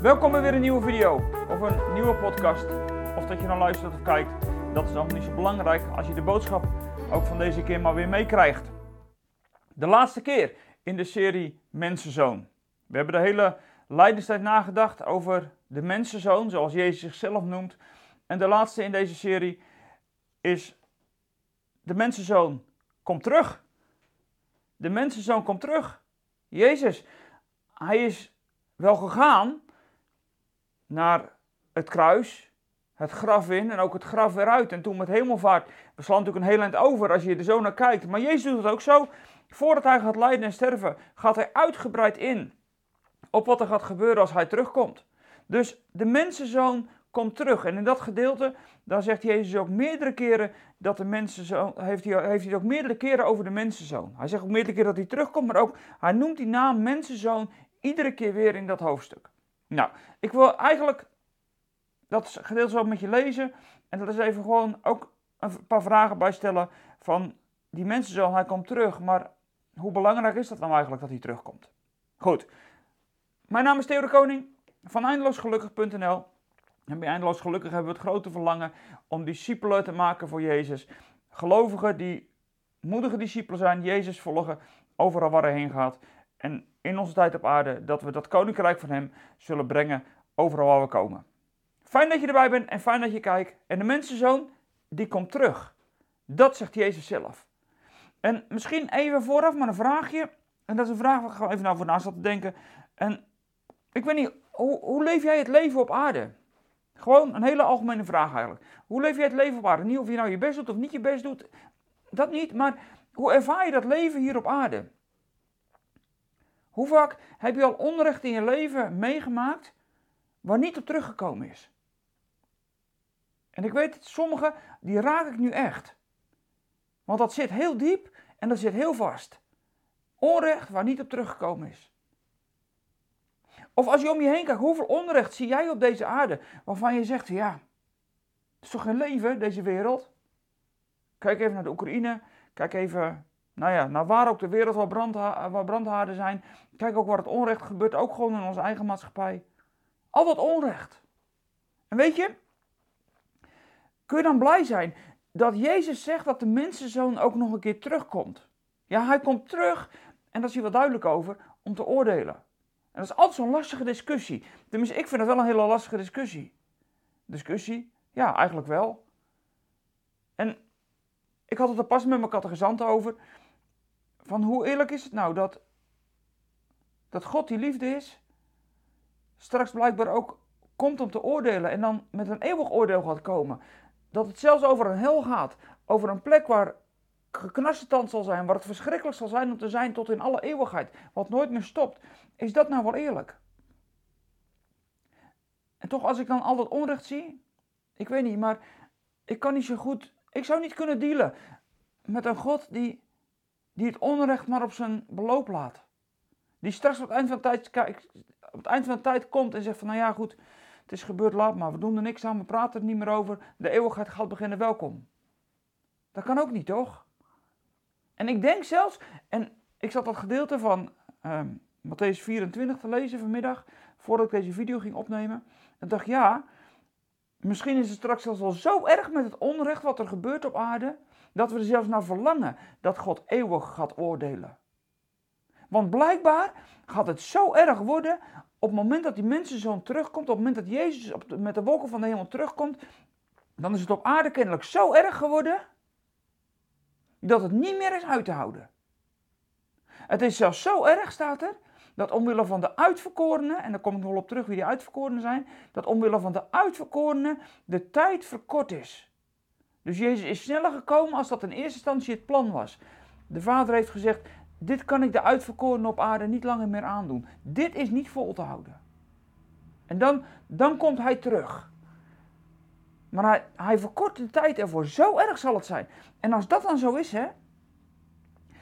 Welkom bij weer een nieuwe video of een nieuwe podcast. Of dat je nou luistert of kijkt, dat is allemaal niet zo belangrijk als je de boodschap ook van deze keer maar weer meekrijgt. De laatste keer in de serie Mensenzoon. We hebben de hele Leidenstijd nagedacht over de Mensenzoon, zoals Jezus zichzelf noemt. En de laatste in deze serie is de Mensenzoon komt terug. De Mensenzoon komt terug. Jezus, hij is wel gegaan naar het kruis, het graf in en ook het graf weer uit. En toen met hemelvaart, we slaan natuurlijk een heel eind over als je er zo naar kijkt. Maar Jezus doet het ook zo. Voordat hij gaat lijden en sterven, gaat hij uitgebreid in op wat er gaat gebeuren als hij terugkomt. Dus de mensenzoon komt terug. En in dat gedeelte, daar zegt Jezus ook meerdere keren dat de mensenzoon, heeft hij, heeft hij het ook meerdere keren over de mensenzoon. Hij zegt ook meerdere keren dat hij terugkomt, maar ook, hij noemt die naam mensenzoon iedere keer weer in dat hoofdstuk. Nou, ik wil eigenlijk dat gedeelte zo met je lezen. En dat is even gewoon ook een paar vragen bij stellen van die mensenzoon, hij komt terug, maar hoe belangrijk is dat nou eigenlijk dat hij terugkomt? Goed, mijn naam is Theo de Koning van eindeloosgelukkig.nl. En bij Eindeloos Gelukkig hebben we het grote verlangen om discipelen te maken voor Jezus. Gelovigen die moedige discipelen zijn, Jezus volgen, overal waar hij heen gaat. En in onze tijd op aarde, dat we dat koninkrijk van hem zullen brengen overal waar we komen. Fijn dat je erbij bent en fijn dat je kijkt. En de mensenzoon, die komt terug. Dat zegt Jezus zelf. En misschien even vooraf maar een vraagje. En dat is een vraag waar ik gewoon even over na zat te denken. En ik weet niet, hoe, hoe leef jij het leven op aarde? Gewoon een hele algemene vraag eigenlijk. Hoe leef jij het leven op aarde? Niet of je nou je best doet of niet je best doet. Dat niet, maar hoe ervaar je dat leven hier op aarde? Hoe vaak heb je al onrecht in je leven meegemaakt waar niet op teruggekomen is? En ik weet, sommige die raak ik nu echt. Want dat zit heel diep en dat zit heel vast. Onrecht waar niet op teruggekomen is. Of als je om je heen kijkt, hoeveel onrecht zie jij op deze aarde waarvan je zegt, ja, het is toch geen leven, deze wereld? Kijk even naar de Oekraïne, kijk even nou ja, naar waar ook de wereld waar, brandha waar brandhaarden zijn. Kijk ook waar het onrecht gebeurt, ook gewoon in onze eigen maatschappij. Al dat onrecht. En weet je, kun je dan blij zijn dat Jezus zegt dat de mensenzoon ook nog een keer terugkomt. Ja, hij komt terug, en daar is hij wel duidelijk over, om te oordelen. En dat is altijd zo'n lastige discussie. Tenminste, ik vind het wel een hele lastige discussie. Discussie? Ja, eigenlijk wel. En ik had het er pas met mijn catechisant over. Van hoe eerlijk is het nou dat, dat God die liefde is, straks blijkbaar ook komt om te oordelen en dan met een eeuwig oordeel gaat komen. Dat het zelfs over een hel gaat, over een plek waar geknarsetand zal zijn, waar het verschrikkelijk zal zijn om te zijn tot in alle eeuwigheid, wat nooit meer stopt. Is dat nou wel eerlijk? En toch, als ik dan al dat onrecht zie, ik weet niet, maar ik kan niet zo goed, ik zou niet kunnen dealen met een God die, die het onrecht maar op zijn beloop laat. Die straks op het eind van de tijd, op het eind van de tijd komt en zegt van, nou ja goed, het is gebeurd, laat maar, we doen er niks aan, we praten er niet meer over, de eeuwigheid gaat beginnen, welkom. Dat kan ook niet, toch? En ik denk zelfs, en ik zat dat gedeelte van um, Matthäus 24 te lezen vanmiddag, voordat ik deze video ging opnemen. En dacht, ja, misschien is het straks zelfs wel zo erg met het onrecht wat er gebeurt op aarde, dat we er zelfs naar verlangen dat God eeuwig gaat oordelen. Want blijkbaar gaat het zo erg worden op het moment dat die mensenzoon terugkomt, op het moment dat Jezus met de wolken van de hemel terugkomt, dan is het op aarde kennelijk zo erg geworden dat het niet meer is uit te houden. Het is zelfs zo erg, staat er, dat omwille van de uitverkorenen, en daar kom ik nog wel op terug wie die uitverkorenen zijn, dat omwille van de uitverkorenen de tijd verkort is. Dus Jezus is sneller gekomen als dat in eerste instantie het plan was. De Vader heeft gezegd, dit kan ik de uitverkorenen op aarde niet langer meer aandoen. Dit is niet vol te houden. En dan, dan komt hij terug. Maar hij, hij verkort de tijd ervoor. Zo erg zal het zijn. En als dat dan zo is, hè,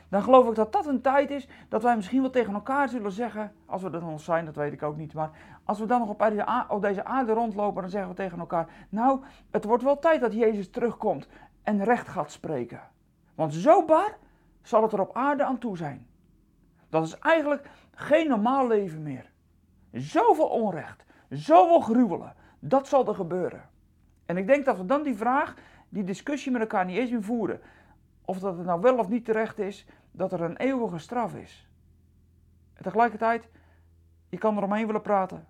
dan geloof ik dat dat een tijd is dat wij misschien wel tegen elkaar zullen zeggen, als we er nog zijn, dat weet ik ook niet, maar als we dan nog op, op deze aarde rondlopen, dan zeggen we tegen elkaar, nou, het wordt wel tijd dat Jezus terugkomt en recht gaat spreken. Want zo bar zal het er op aarde aan toe zijn. Dat is eigenlijk geen normaal leven meer. Zoveel onrecht, zoveel gruwelen. Dat zal er gebeuren. En ik denk dat we dan die vraag, die discussie met elkaar niet eens meer voeren. Of dat het nou wel of niet terecht is dat er een eeuwige straf is. En tegelijkertijd, je kan er omheen willen praten.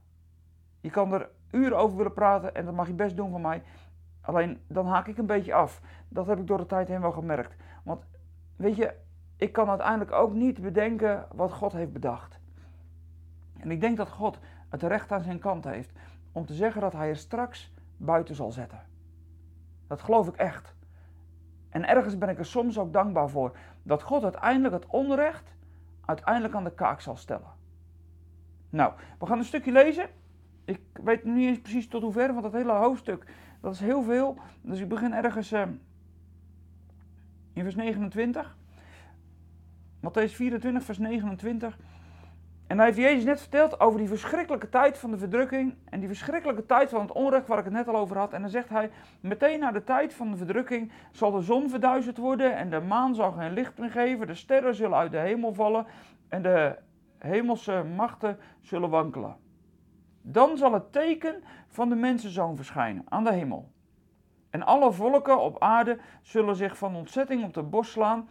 Je kan er uren over willen praten en dat mag je best doen van mij. Alleen dan haak ik een beetje af. Dat heb ik door de tijd heen wel gemerkt. Want weet je, ik kan uiteindelijk ook niet bedenken wat God heeft bedacht. En ik denk dat God het recht aan zijn kant heeft om te zeggen dat hij er straks buiten zal zetten. Dat geloof ik echt. En ergens ben ik er soms ook dankbaar voor dat God uiteindelijk het onrecht uiteindelijk aan de kaak zal stellen. Nou, we gaan een stukje lezen. Ik weet niet eens precies tot hoever, want dat hele hoofdstuk, dat is heel veel. Dus ik begin ergens uh, in vers 29. Matthäus 24, vers 29. En hij heeft Jezus net verteld over die verschrikkelijke tijd van de verdrukking en die verschrikkelijke tijd van het onrecht waar ik het net al over had. En dan zegt hij, meteen na de tijd van de verdrukking zal de zon verduisterd worden en de maan zal geen licht meer geven, de sterren zullen uit de hemel vallen en de hemelse machten zullen wankelen. Dan zal het teken van de mensenzoon verschijnen aan de hemel. En alle volken op aarde zullen zich van ontzetting op de borst slaan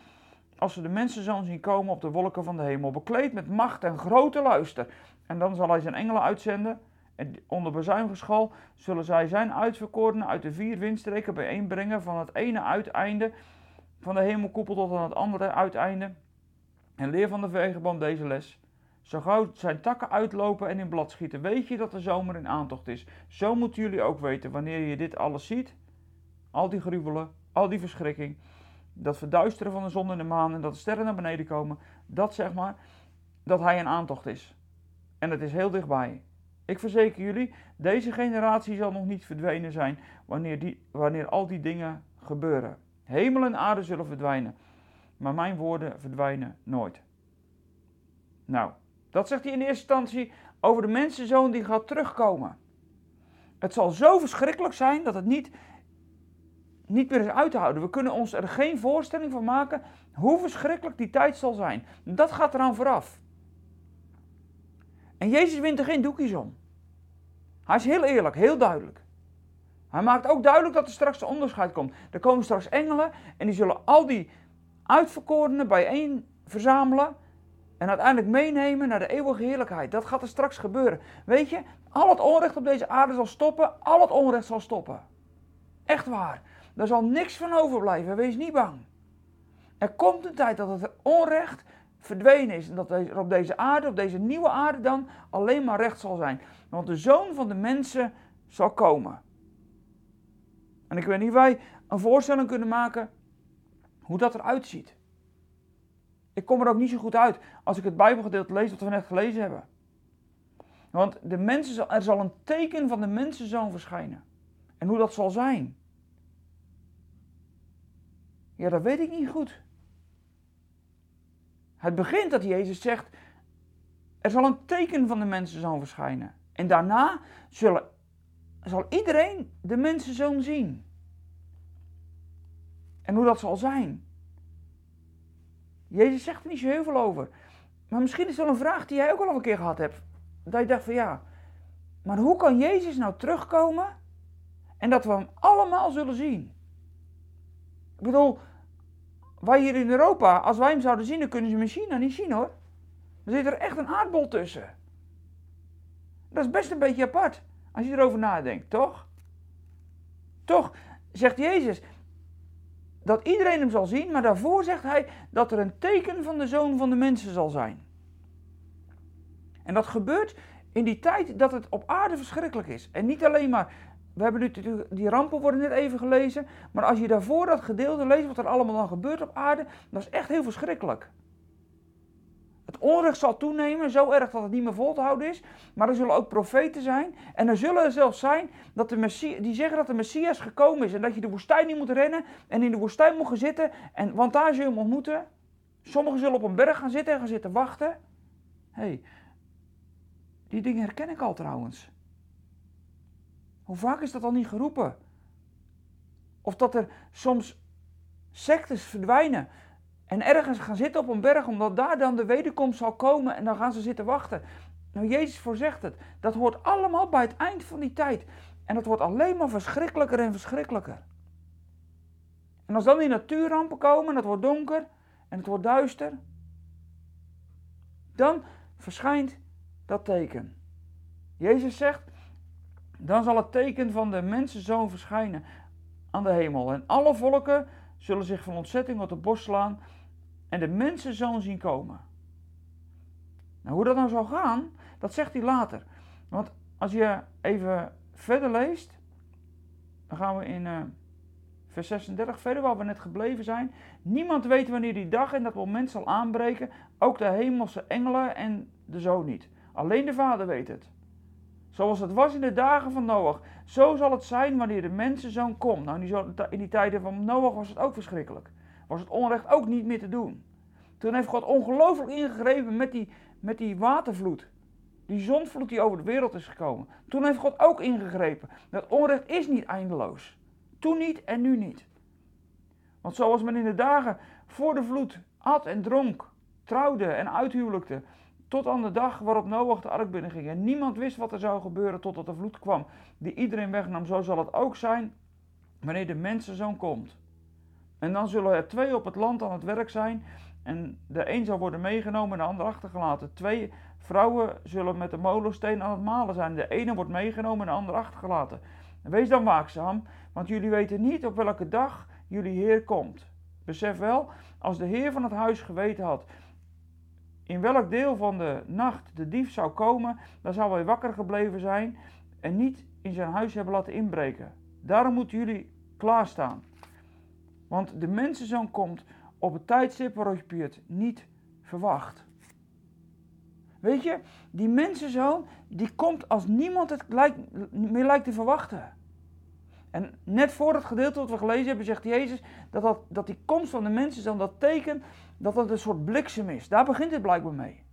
als ze de mensenzoon zien komen op de wolken van de hemel, bekleed met macht en grote luister. En dan zal hij zijn engelen uitzenden. En onder bezuingeschal zullen zij zijn uitverkorenen uit de vier windstreken bijeenbrengen, van het ene uiteinde van de hemelkoepel tot aan het andere uiteinde. En leer van de vegenboom deze les. Zo gauw zijn takken uitlopen en in blad schieten, weet je dat de zomer in aantocht is. Zo moeten jullie ook weten wanneer je dit alles ziet. Al die gruwelen, al die verschrikking dat verduisteren van de zon en de maan en dat de sterren naar beneden komen, dat zeg maar, dat hij een aantocht is. En het is heel dichtbij. Ik verzeker jullie, deze generatie zal nog niet verdwenen zijn wanneer, die, wanneer al die dingen gebeuren. Hemel en aarde zullen verdwijnen, maar mijn woorden verdwijnen nooit. Nou, dat zegt hij in eerste instantie over de mensenzoon die gaat terugkomen. Het zal zo verschrikkelijk zijn dat het niet niet meer eens uit te houden. We kunnen ons er geen voorstelling van maken hoe verschrikkelijk die tijd zal zijn. Dat gaat eraan vooraf. En Jezus wint er geen doekjes om. Hij is heel eerlijk, heel duidelijk. Hij maakt ook duidelijk dat er straks een onderscheid komt. Er komen straks engelen en die zullen al die uitverkorenen bijeen verzamelen en uiteindelijk meenemen naar de eeuwige heerlijkheid. Dat gaat er straks gebeuren. Weet je, al het onrecht op deze aarde zal stoppen, al het onrecht zal stoppen. Echt waar. Daar zal niks van overblijven, wees niet bang. Er komt een tijd dat het onrecht verdwenen is en dat er op deze aarde, op deze nieuwe aarde dan, alleen maar recht zal zijn. Want de zoon van de mensen zal komen. En ik weet niet of wij een voorstelling kunnen maken hoe dat eruit ziet. Ik kom er ook niet zo goed uit als ik het Bijbelgedeelte lees wat we net gelezen hebben. Want de mensen, er zal een teken van de mensenzoon verschijnen. En hoe dat zal zijn. Ja, dat weet ik niet goed. Het begint dat Jezus zegt, er zal een teken van de mensenzoon verschijnen. En daarna zullen, zal iedereen de mensenzoon zien. En hoe dat zal zijn. Jezus zegt er niet zo heel veel over. Maar misschien is wel een vraag die jij ook al een keer gehad hebt. Dat je dacht van ja, maar hoe kan Jezus nou terugkomen en dat we hem allemaal zullen zien? Ik bedoel, wij hier in Europa, als wij hem zouden zien, dan kunnen ze hem China niet zien hoor. Er zit er echt een aardbol tussen. Dat is best een beetje apart, als je erover nadenkt, toch? Toch zegt Jezus dat iedereen hem zal zien, maar daarvoor zegt hij dat er een teken van de zoon van de mensen zal zijn. En dat gebeurt in die tijd dat het op aarde verschrikkelijk is. En niet alleen maar we hebben nu die rampen worden net even gelezen. Maar als je daarvoor dat gedeelte leest, wat er allemaal dan gebeurt op aarde, dat is echt heel verschrikkelijk. Het onrecht zal toenemen, zo erg dat het niet meer vol te houden is. Maar er zullen ook profeten zijn. En er zullen er zelfs zijn dat de Messie, die zeggen dat de Messias gekomen is. En dat je de woestijn niet moet rennen en in de woestijn moet gaan zitten. En, want daar zul je hem ontmoeten. Sommigen zullen op een berg gaan zitten en gaan zitten wachten. Hey, die dingen herken ik al trouwens. Hoe vaak is dat al niet geroepen? Of dat er soms sectes verdwijnen en ergens gaan zitten op een berg, omdat daar dan de wederkomst zal komen en dan gaan ze zitten wachten. Nou, Jezus voorzegt het. Dat hoort allemaal bij het eind van die tijd. En het wordt alleen maar verschrikkelijker en verschrikkelijker. En als dan die natuurrampen komen en het wordt donker en het wordt duister, dan verschijnt dat teken. Jezus zegt, dan zal het teken van de mensenzoon verschijnen aan de hemel. En alle volken zullen zich van ontzetting op de borst slaan en de mensenzoon zien komen. Nou, hoe dat nou zou gaan, dat zegt hij later. Want als je even verder leest, dan gaan we in uh, vers 36 verder, waar we net gebleven zijn. Niemand weet wanneer die dag en dat moment zal aanbreken, ook de hemelse engelen en de zoon niet. Alleen de Vader weet het. Zoals het was in de dagen van Noach, zo zal het zijn wanneer de mensenzoon komt. Nou, in die tijden van Noach was het ook verschrikkelijk. Was het onrecht ook niet meer te doen. Toen heeft God ongelooflijk ingegrepen met die, met die watervloed. Die zonvloed die over de wereld is gekomen. Toen heeft God ook ingegrepen. Dat onrecht is niet eindeloos. Toen niet en nu niet. Want zoals men in de dagen voor de vloed at en dronk, trouwde en uithuwelijkte, tot aan de dag waarop Noach de ark binnenging. En niemand wist wat er zou gebeuren totdat de vloed kwam, die iedereen wegnam. Zo zal het ook zijn wanneer de mensenzoon komt. En dan zullen er twee op het land aan het werk zijn. En de een zal worden meegenomen en de ander achtergelaten. Twee vrouwen zullen met de molensteen aan het malen zijn. De ene wordt meegenomen en de ander achtergelaten. Wees dan waakzaam, want jullie weten niet op welke dag jullie Heer komt. Besef wel, als de Heer van het huis geweten had in welk deel van de nacht de dief zou komen, dan zou hij wakker gebleven zijn en niet in zijn huis hebben laten inbreken. Daarom moeten jullie klaarstaan. Want de mensenzoon komt op het tijdstip waarop je het niet verwacht. Weet je, die mensenzoon die komt als niemand het lijkt, meer lijkt te verwachten. En net voor het gedeelte wat we gelezen hebben, zegt Jezus dat, dat, dat die komst van de mensenzoon, dat teken dat het een soort bliksem is. Daar begint het blijkbaar mee.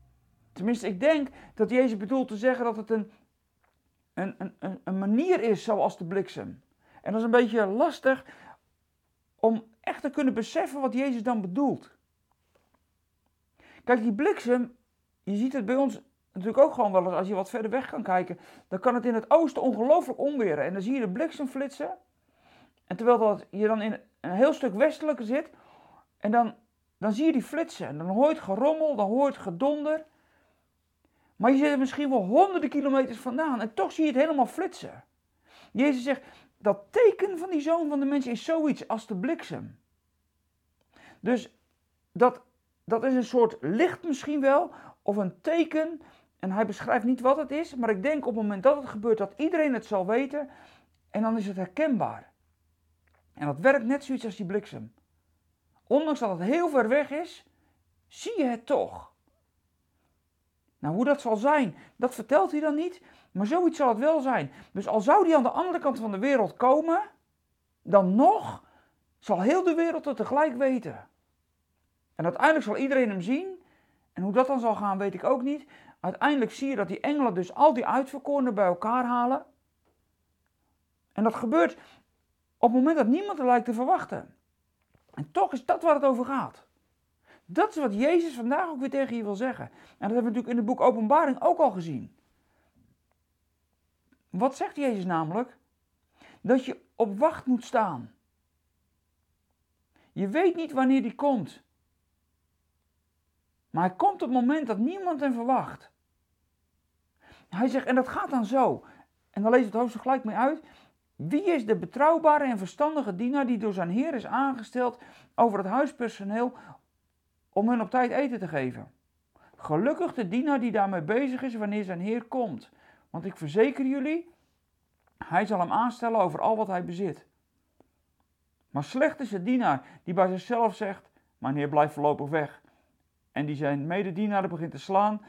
Tenminste, ik denk dat Jezus bedoelt te zeggen dat het een, een, een, een manier is zoals de bliksem. En dat is een beetje lastig om echt te kunnen beseffen wat Jezus dan bedoelt. Kijk, die bliksem, je ziet het bij ons natuurlijk ook gewoon wel eens, als je wat verder weg kan kijken, dan kan het in het oosten ongelooflijk onweren. En dan zie je de bliksem flitsen. En terwijl dat je dan in een heel stuk westelijker zit, en dan dan zie je die flitsen. En dan hoor je het gerommel, dan hoor je het gedonder. Maar je zit er misschien wel honderden kilometers vandaan en toch zie je het helemaal flitsen. Jezus zegt, dat teken van die zoon van de mens is zoiets als de bliksem. Dus dat, dat is een soort licht misschien wel, of een teken. En hij beschrijft niet wat het is, maar ik denk op het moment dat het gebeurt, dat iedereen het zal weten. En dan is het herkenbaar. En dat werkt net zoiets als die bliksem. Ondanks dat het heel ver weg is, zie je het toch. Nou, hoe dat zal zijn, dat vertelt hij dan niet, maar zoiets zal het wel zijn. Dus al zou die aan de andere kant van de wereld komen, dan nog zal heel de wereld het tegelijk weten. En uiteindelijk zal iedereen hem zien. En hoe dat dan zal gaan, weet ik ook niet. Uiteindelijk zie je dat die engelen dus al die uitverkorenen bij elkaar halen. En dat gebeurt op het moment dat niemand er lijkt te verwachten. En toch is dat waar het over gaat. Dat is wat Jezus vandaag ook weer tegen je wil zeggen. En dat hebben we natuurlijk in het boek Openbaring ook al gezien. Wat zegt Jezus namelijk? Dat je op wacht moet staan. Je weet niet wanneer die komt. Maar hij komt op het moment dat niemand hem verwacht. Hij zegt, en dat gaat dan zo. En dan leest het hoofdstuk gelijk mee uit. Wie is de betrouwbare en verstandige dienaar die door zijn heer is aangesteld over het huispersoneel om hun op tijd eten te geven? Gelukkig de dienaar die daarmee bezig is wanneer zijn heer komt. Want ik verzeker jullie, hij zal hem aanstellen over al wat hij bezit. Maar slecht is de dienaar die bij zichzelf zegt: Mijn heer blijft voorlopig weg. En die zijn mededienaar begint te slaan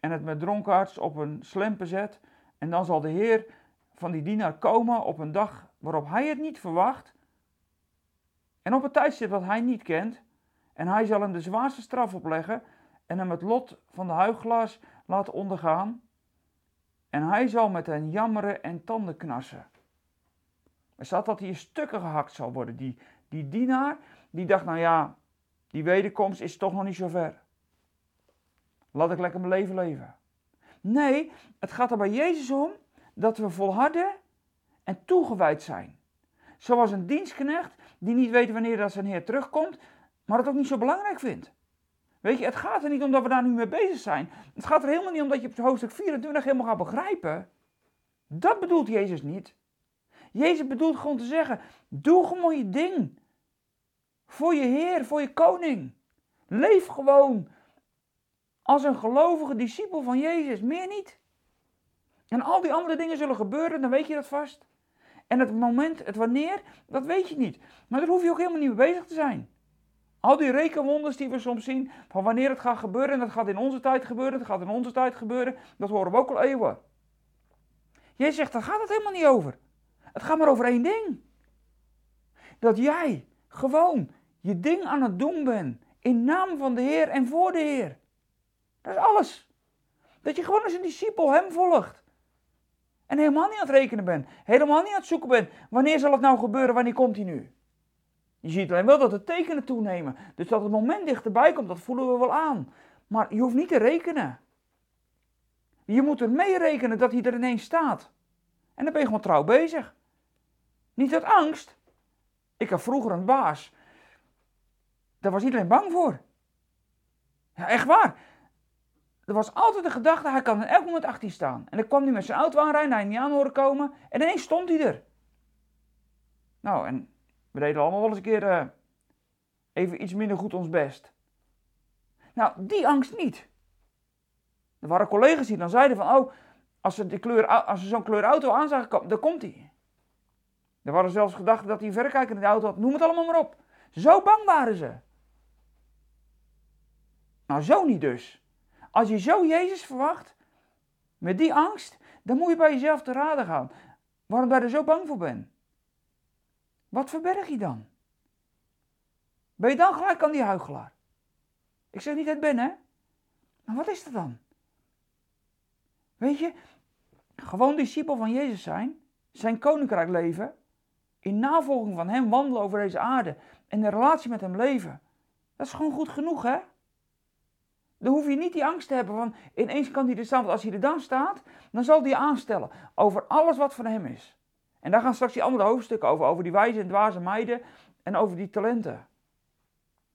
en het met dronkaards op een slempen zet. En dan zal de heer van die dienaar komen op een dag waarop hij het niet verwacht en op een tijdstip dat hij niet kent. En hij zal hem de zwaarste straf opleggen en hem het lot van de huichelaars laten ondergaan. En hij zal met hen jammeren en tanden knarsen. Er staat dat hij in stukken gehakt zal worden. Die, die dienaar, die dacht, nou ja, die wederkomst is toch nog niet zo ver. Laat ik lekker mijn leven leven. Nee, het gaat er bij Jezus om dat we volharden en toegewijd zijn. Zoals een dienstknecht die niet weet wanneer dat zijn Heer terugkomt, maar het ook niet zo belangrijk vindt. Weet je, het gaat er niet om dat we daar nu mee bezig zijn. Het gaat er helemaal niet om dat je op hoofdstuk 24 helemaal gaat begrijpen. Dat bedoelt Jezus niet. Jezus bedoelt gewoon te zeggen: doe gewoon je ding. Voor je Heer, voor je koning. Leef gewoon als een gelovige discipel van Jezus, meer niet. En al die andere dingen zullen gebeuren, dan weet je dat vast. En het moment, het wanneer, dat weet je niet. Maar daar hoef je ook helemaal niet mee bezig te zijn. Al die rekenwonders die we soms zien, van wanneer het gaat gebeuren, en dat gaat in onze tijd gebeuren, dat gaat in onze tijd gebeuren, dat horen we ook al eeuwen. Jij zegt, daar gaat het helemaal niet over. Het gaat maar over één ding. Dat jij gewoon je ding aan het doen bent, in naam van de Heer en voor de Heer. Dat is alles. Dat je gewoon als een discipel hem volgt. En helemaal niet aan het rekenen bent. Helemaal niet aan het zoeken bent. Wanneer zal het nou gebeuren? Wanneer komt hij nu? Je ziet alleen wel dat de tekenen toenemen. Dus dat het moment dichterbij komt, dat voelen we wel aan. Maar je hoeft niet te rekenen. Je moet er mee rekenen dat hij er ineens staat. En dan ben je gewoon trouw bezig. Niet uit angst. Ik had vroeger een baas. Daar was iedereen bang voor. Ja, echt waar. Er was altijd de gedachte, hij kan in elk moment achter je staan. En dan kwam hij met zijn auto aanrijden, hij niet aan horen komen. En ineens stond hij er. Nou, en we deden allemaal wel eens een keer uh, even iets minder goed ons best. Nou, die angst niet. Er waren collega's die dan zeiden van, oh, als ze, die kleur, als ze zo'n kleur auto aan zagen komen, dan komt hij. Er waren zelfs gedachten dat hij een verrekijker in de auto had, noem het allemaal maar op. Zo bang waren ze. Nou, zo niet dus. Als je zo Jezus verwacht, met die angst, dan moet je bij jezelf te raden gaan. Waarom je er zo bang voor bent. Wat verberg je dan? Ben je dan gelijk aan die huigelaar? Ik zeg niet dat ben, hè? Maar wat is dat dan? Weet je, gewoon discipel van Jezus zijn, zijn koninkrijk leven, in navolging van Hem wandelen over deze aarde en een relatie met Hem leven. Dat is gewoon goed genoeg, hè? Dan hoef je niet die angst te hebben van ineens kan hij er staan. Want als hij er dan staat, dan zal hij aanstellen over alles wat van hem is. En daar gaan straks die andere hoofdstukken over. Over die wijze en dwaze meiden en over die talenten.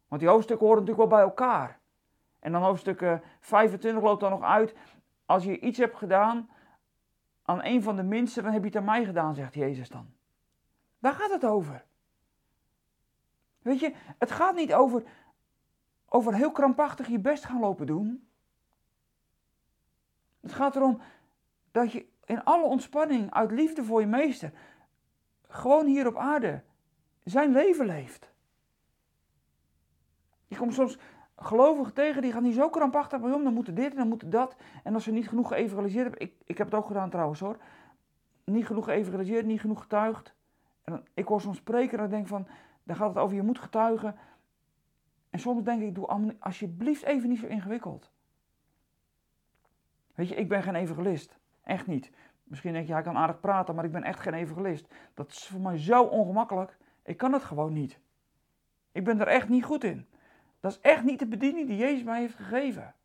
Want die hoofdstukken horen natuurlijk wel bij elkaar. En dan hoofdstuk 25 loopt dan nog uit. Als je iets hebt gedaan aan een van de minste, dan heb je het aan mij gedaan, zegt Jezus dan. Daar gaat het over. Weet je, het gaat niet over over heel krampachtig je best gaan lopen doen. Het gaat erom dat je in alle ontspanning, uit liefde voor je meester, gewoon hier op aarde zijn leven leeft. Je komt soms gelovigen tegen, die gaan niet zo krampachtig bij om, dan moeten dit en dan moeten dat. En als ze niet genoeg geëvangeliseerd hebben, ik, ik heb het ook gedaan trouwens hoor, niet genoeg geëvangeliseerd, niet genoeg getuigd. En ik hoor soms spreken en denk van, dan gaat het over je moet getuigen. En soms denk ik, doe alsjeblieft even niet zo ingewikkeld. Weet je, ik ben geen evangelist. Echt niet. Misschien denk je, hij kan aardig praten, maar ik ben echt geen evangelist. Dat is voor mij zo ongemakkelijk. Ik kan het gewoon niet. Ik ben er echt niet goed in. Dat is echt niet de bediening die Jezus mij heeft gegeven.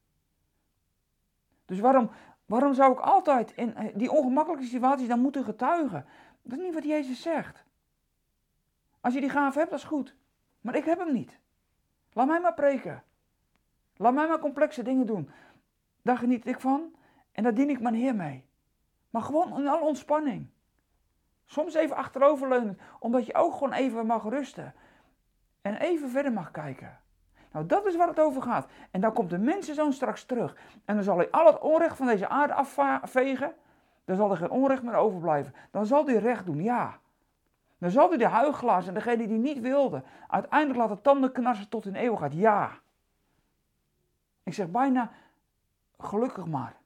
Dus waarom, waarom zou ik altijd in die ongemakkelijke situaties dan moeten getuigen? Dat is niet wat Jezus zegt. Als je die gave hebt, dat is goed. Maar ik heb hem niet. Laat mij maar preken. Laat mij maar complexe dingen doen. Daar geniet ik van en daar dien ik mijn Heer mee. Maar gewoon in alle ontspanning. Soms even achteroverleunen, omdat je ook gewoon even mag rusten. En even verder mag kijken. Nou, dat is waar het over gaat. En dan komt de mensenzoon straks terug. En dan zal hij al het onrecht van deze aarde afvegen. Dan zal er geen onrecht meer overblijven. Dan zal hij recht doen, ja. Dan zal hij de huigelaars en degene die niet wilde, uiteindelijk laten tanden knarsen tot in eeuwigheid. Ja. Ik zeg bijna, gelukkig maar.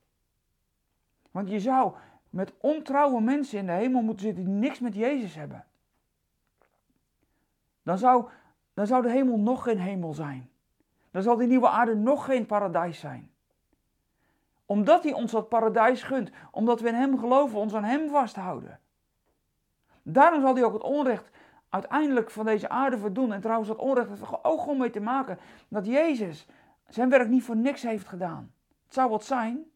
Want je zou met ontrouwe mensen in de hemel moeten zitten die niks met Jezus hebben. Dan zou, dan zou de hemel nog geen hemel zijn. Dan zal die nieuwe aarde nog geen paradijs zijn. Omdat hij ons dat paradijs gunt, omdat we in hem geloven, ons aan hem vasthouden. Daarom zal hij ook het onrecht uiteindelijk van deze aarde verdoen. En trouwens, dat onrecht heeft ook gewoon mee te maken dat Jezus zijn werk niet voor niks heeft gedaan. Het zou wat zijn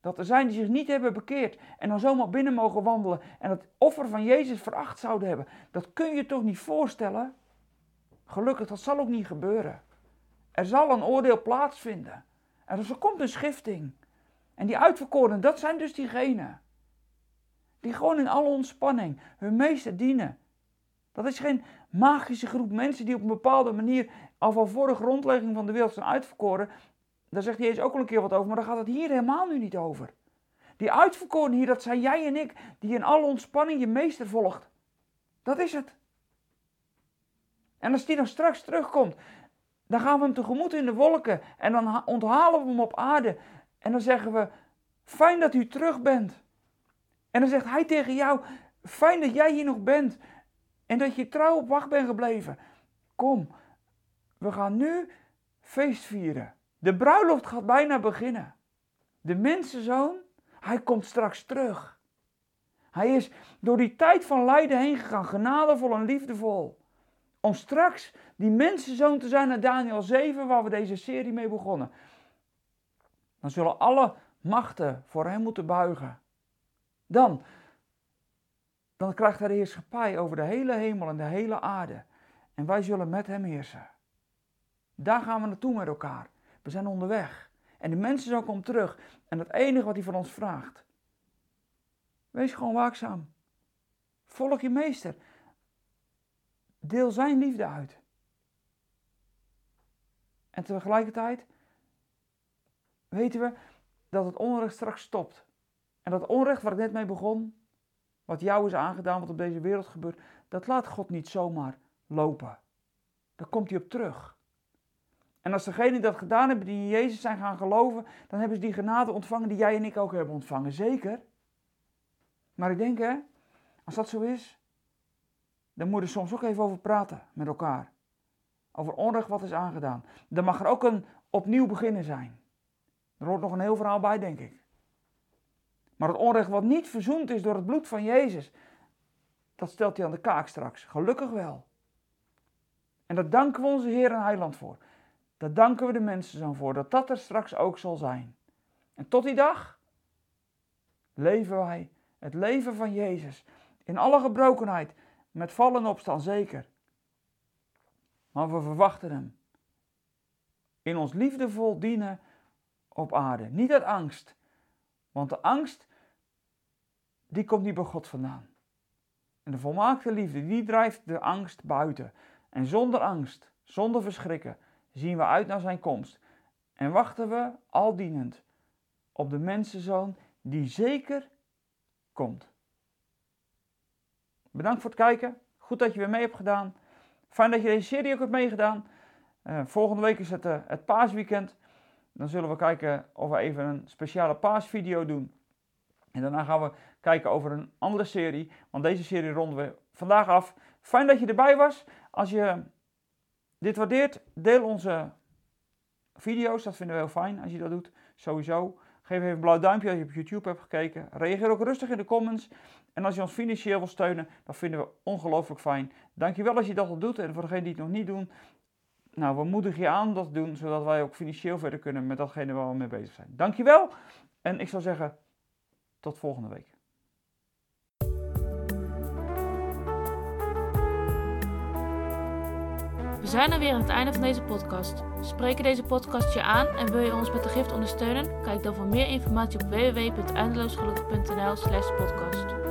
Dat er zijn die zich niet hebben bekeerd en dan zomaar binnen mogen wandelen en het offer van Jezus veracht zouden hebben. Dat kun je toch niet voorstellen? Gelukkig, dat zal ook niet gebeuren. Er zal een oordeel plaatsvinden. En er komt een schifting. En die uitverkoren, dat zijn dus diegenen. Die gewoon in alle ontspanning hun meester dienen. Dat is geen magische groep mensen die op een bepaalde manier al van voor de grondlegging van de wereld zijn uitverkoren. Daar zegt Jezus ook al een keer wat over, maar daar gaat het hier helemaal nu niet over. Die uitverkoren hier, dat zijn jij en ik, die in alle ontspanning je meester volgt. Dat is het. En als die dan straks terugkomt, dan gaan we hem tegemoet in de wolken en dan onthalen we hem op aarde. En dan zeggen we, fijn dat u terug bent. En dan zegt hij tegen jou, fijn dat jij hier nog bent en dat je trouw op wacht bent gebleven. Kom, we gaan nu feest vieren. De bruiloft gaat bijna beginnen. De mensenzoon, hij komt straks terug. Hij is door die tijd van lijden heen gegaan, genadevol en liefdevol. Om straks die mensenzoon te zijn naar Daniel 7, waar we deze serie mee begonnen. Dan zullen alle machten voor hem moeten buigen. Dan, dan krijgt hij de heerschappij over de hele hemel en de hele aarde. En wij zullen met hem heersen. Daar gaan we naartoe met elkaar. We zijn onderweg. En de mensenzoon komt terug. En het enige wat hij van ons vraagt. Wees gewoon waakzaam. Volg je meester. Deel zijn liefde uit. En tegelijkertijd weten we dat het onrecht straks stopt. En dat onrecht waar ik net mee begon, wat jou is aangedaan, wat op deze wereld gebeurt, dat laat God niet zomaar lopen. Daar komt hij op terug. En als degenen die dat gedaan hebben, die in Jezus zijn gaan geloven, dan hebben ze die genade ontvangen die jij en ik ook hebben ontvangen. Zeker. Maar ik denk, hè, als dat zo is, dan moet je er soms ook even over praten met elkaar. Over onrecht wat is aangedaan. Dan mag er ook een opnieuw beginnen zijn. Er hoort nog een heel verhaal bij, denk ik. Maar het onrecht wat niet verzoend is door het bloed van Jezus, dat stelt hij aan de kaak straks. Gelukkig wel. En daar danken we onze Heer en Heiland voor. Daar danken we de mensen zo voor, dat dat er straks ook zal zijn. En tot die dag leven wij het leven van Jezus. In alle gebrokenheid, met vallen en opstaan, zeker. Maar we verwachten Hem. In ons liefdevol dienen op aarde. Niet uit angst. Want de angst, die komt niet bij God vandaan. En de volmaakte liefde, die drijft de angst buiten. En zonder angst, zonder verschrikken, zien we uit naar zijn komst. En wachten we, al dienend, op de mensenzoon die zeker komt. Bedankt voor het kijken. Goed dat je weer mee hebt gedaan. Fijn dat je deze serie ook hebt meegedaan. Uh, volgende week is het, uh, het paasweekend. Dan zullen we kijken of we even een speciale paasvideo doen. En daarna gaan we kijken over een andere serie. Want deze serie ronden we vandaag af. Fijn dat je erbij was. Als je dit waardeert, deel onze video's. Dat vinden we heel fijn als je dat doet. Sowieso. Geef even een blauw duimpje als je op YouTube hebt gekeken. Reageer ook rustig in de comments. En als je ons financieel wil steunen, dat vinden we ongelooflijk fijn. Dankjewel als je dat al doet. En voor degenen die het nog niet doen, nou, we moedigen je aan dat te doen, zodat wij ook financieel verder kunnen met datgene waar we mee bezig zijn. Dankjewel. En ik zou zeggen, tot volgende week. We zijn er weer aan het einde van deze podcast. Spreken deze podcast je aan en wil je ons met de gift ondersteunen? Kijk dan voor meer informatie op www.eindeloosgelukkig.nl slash podcast.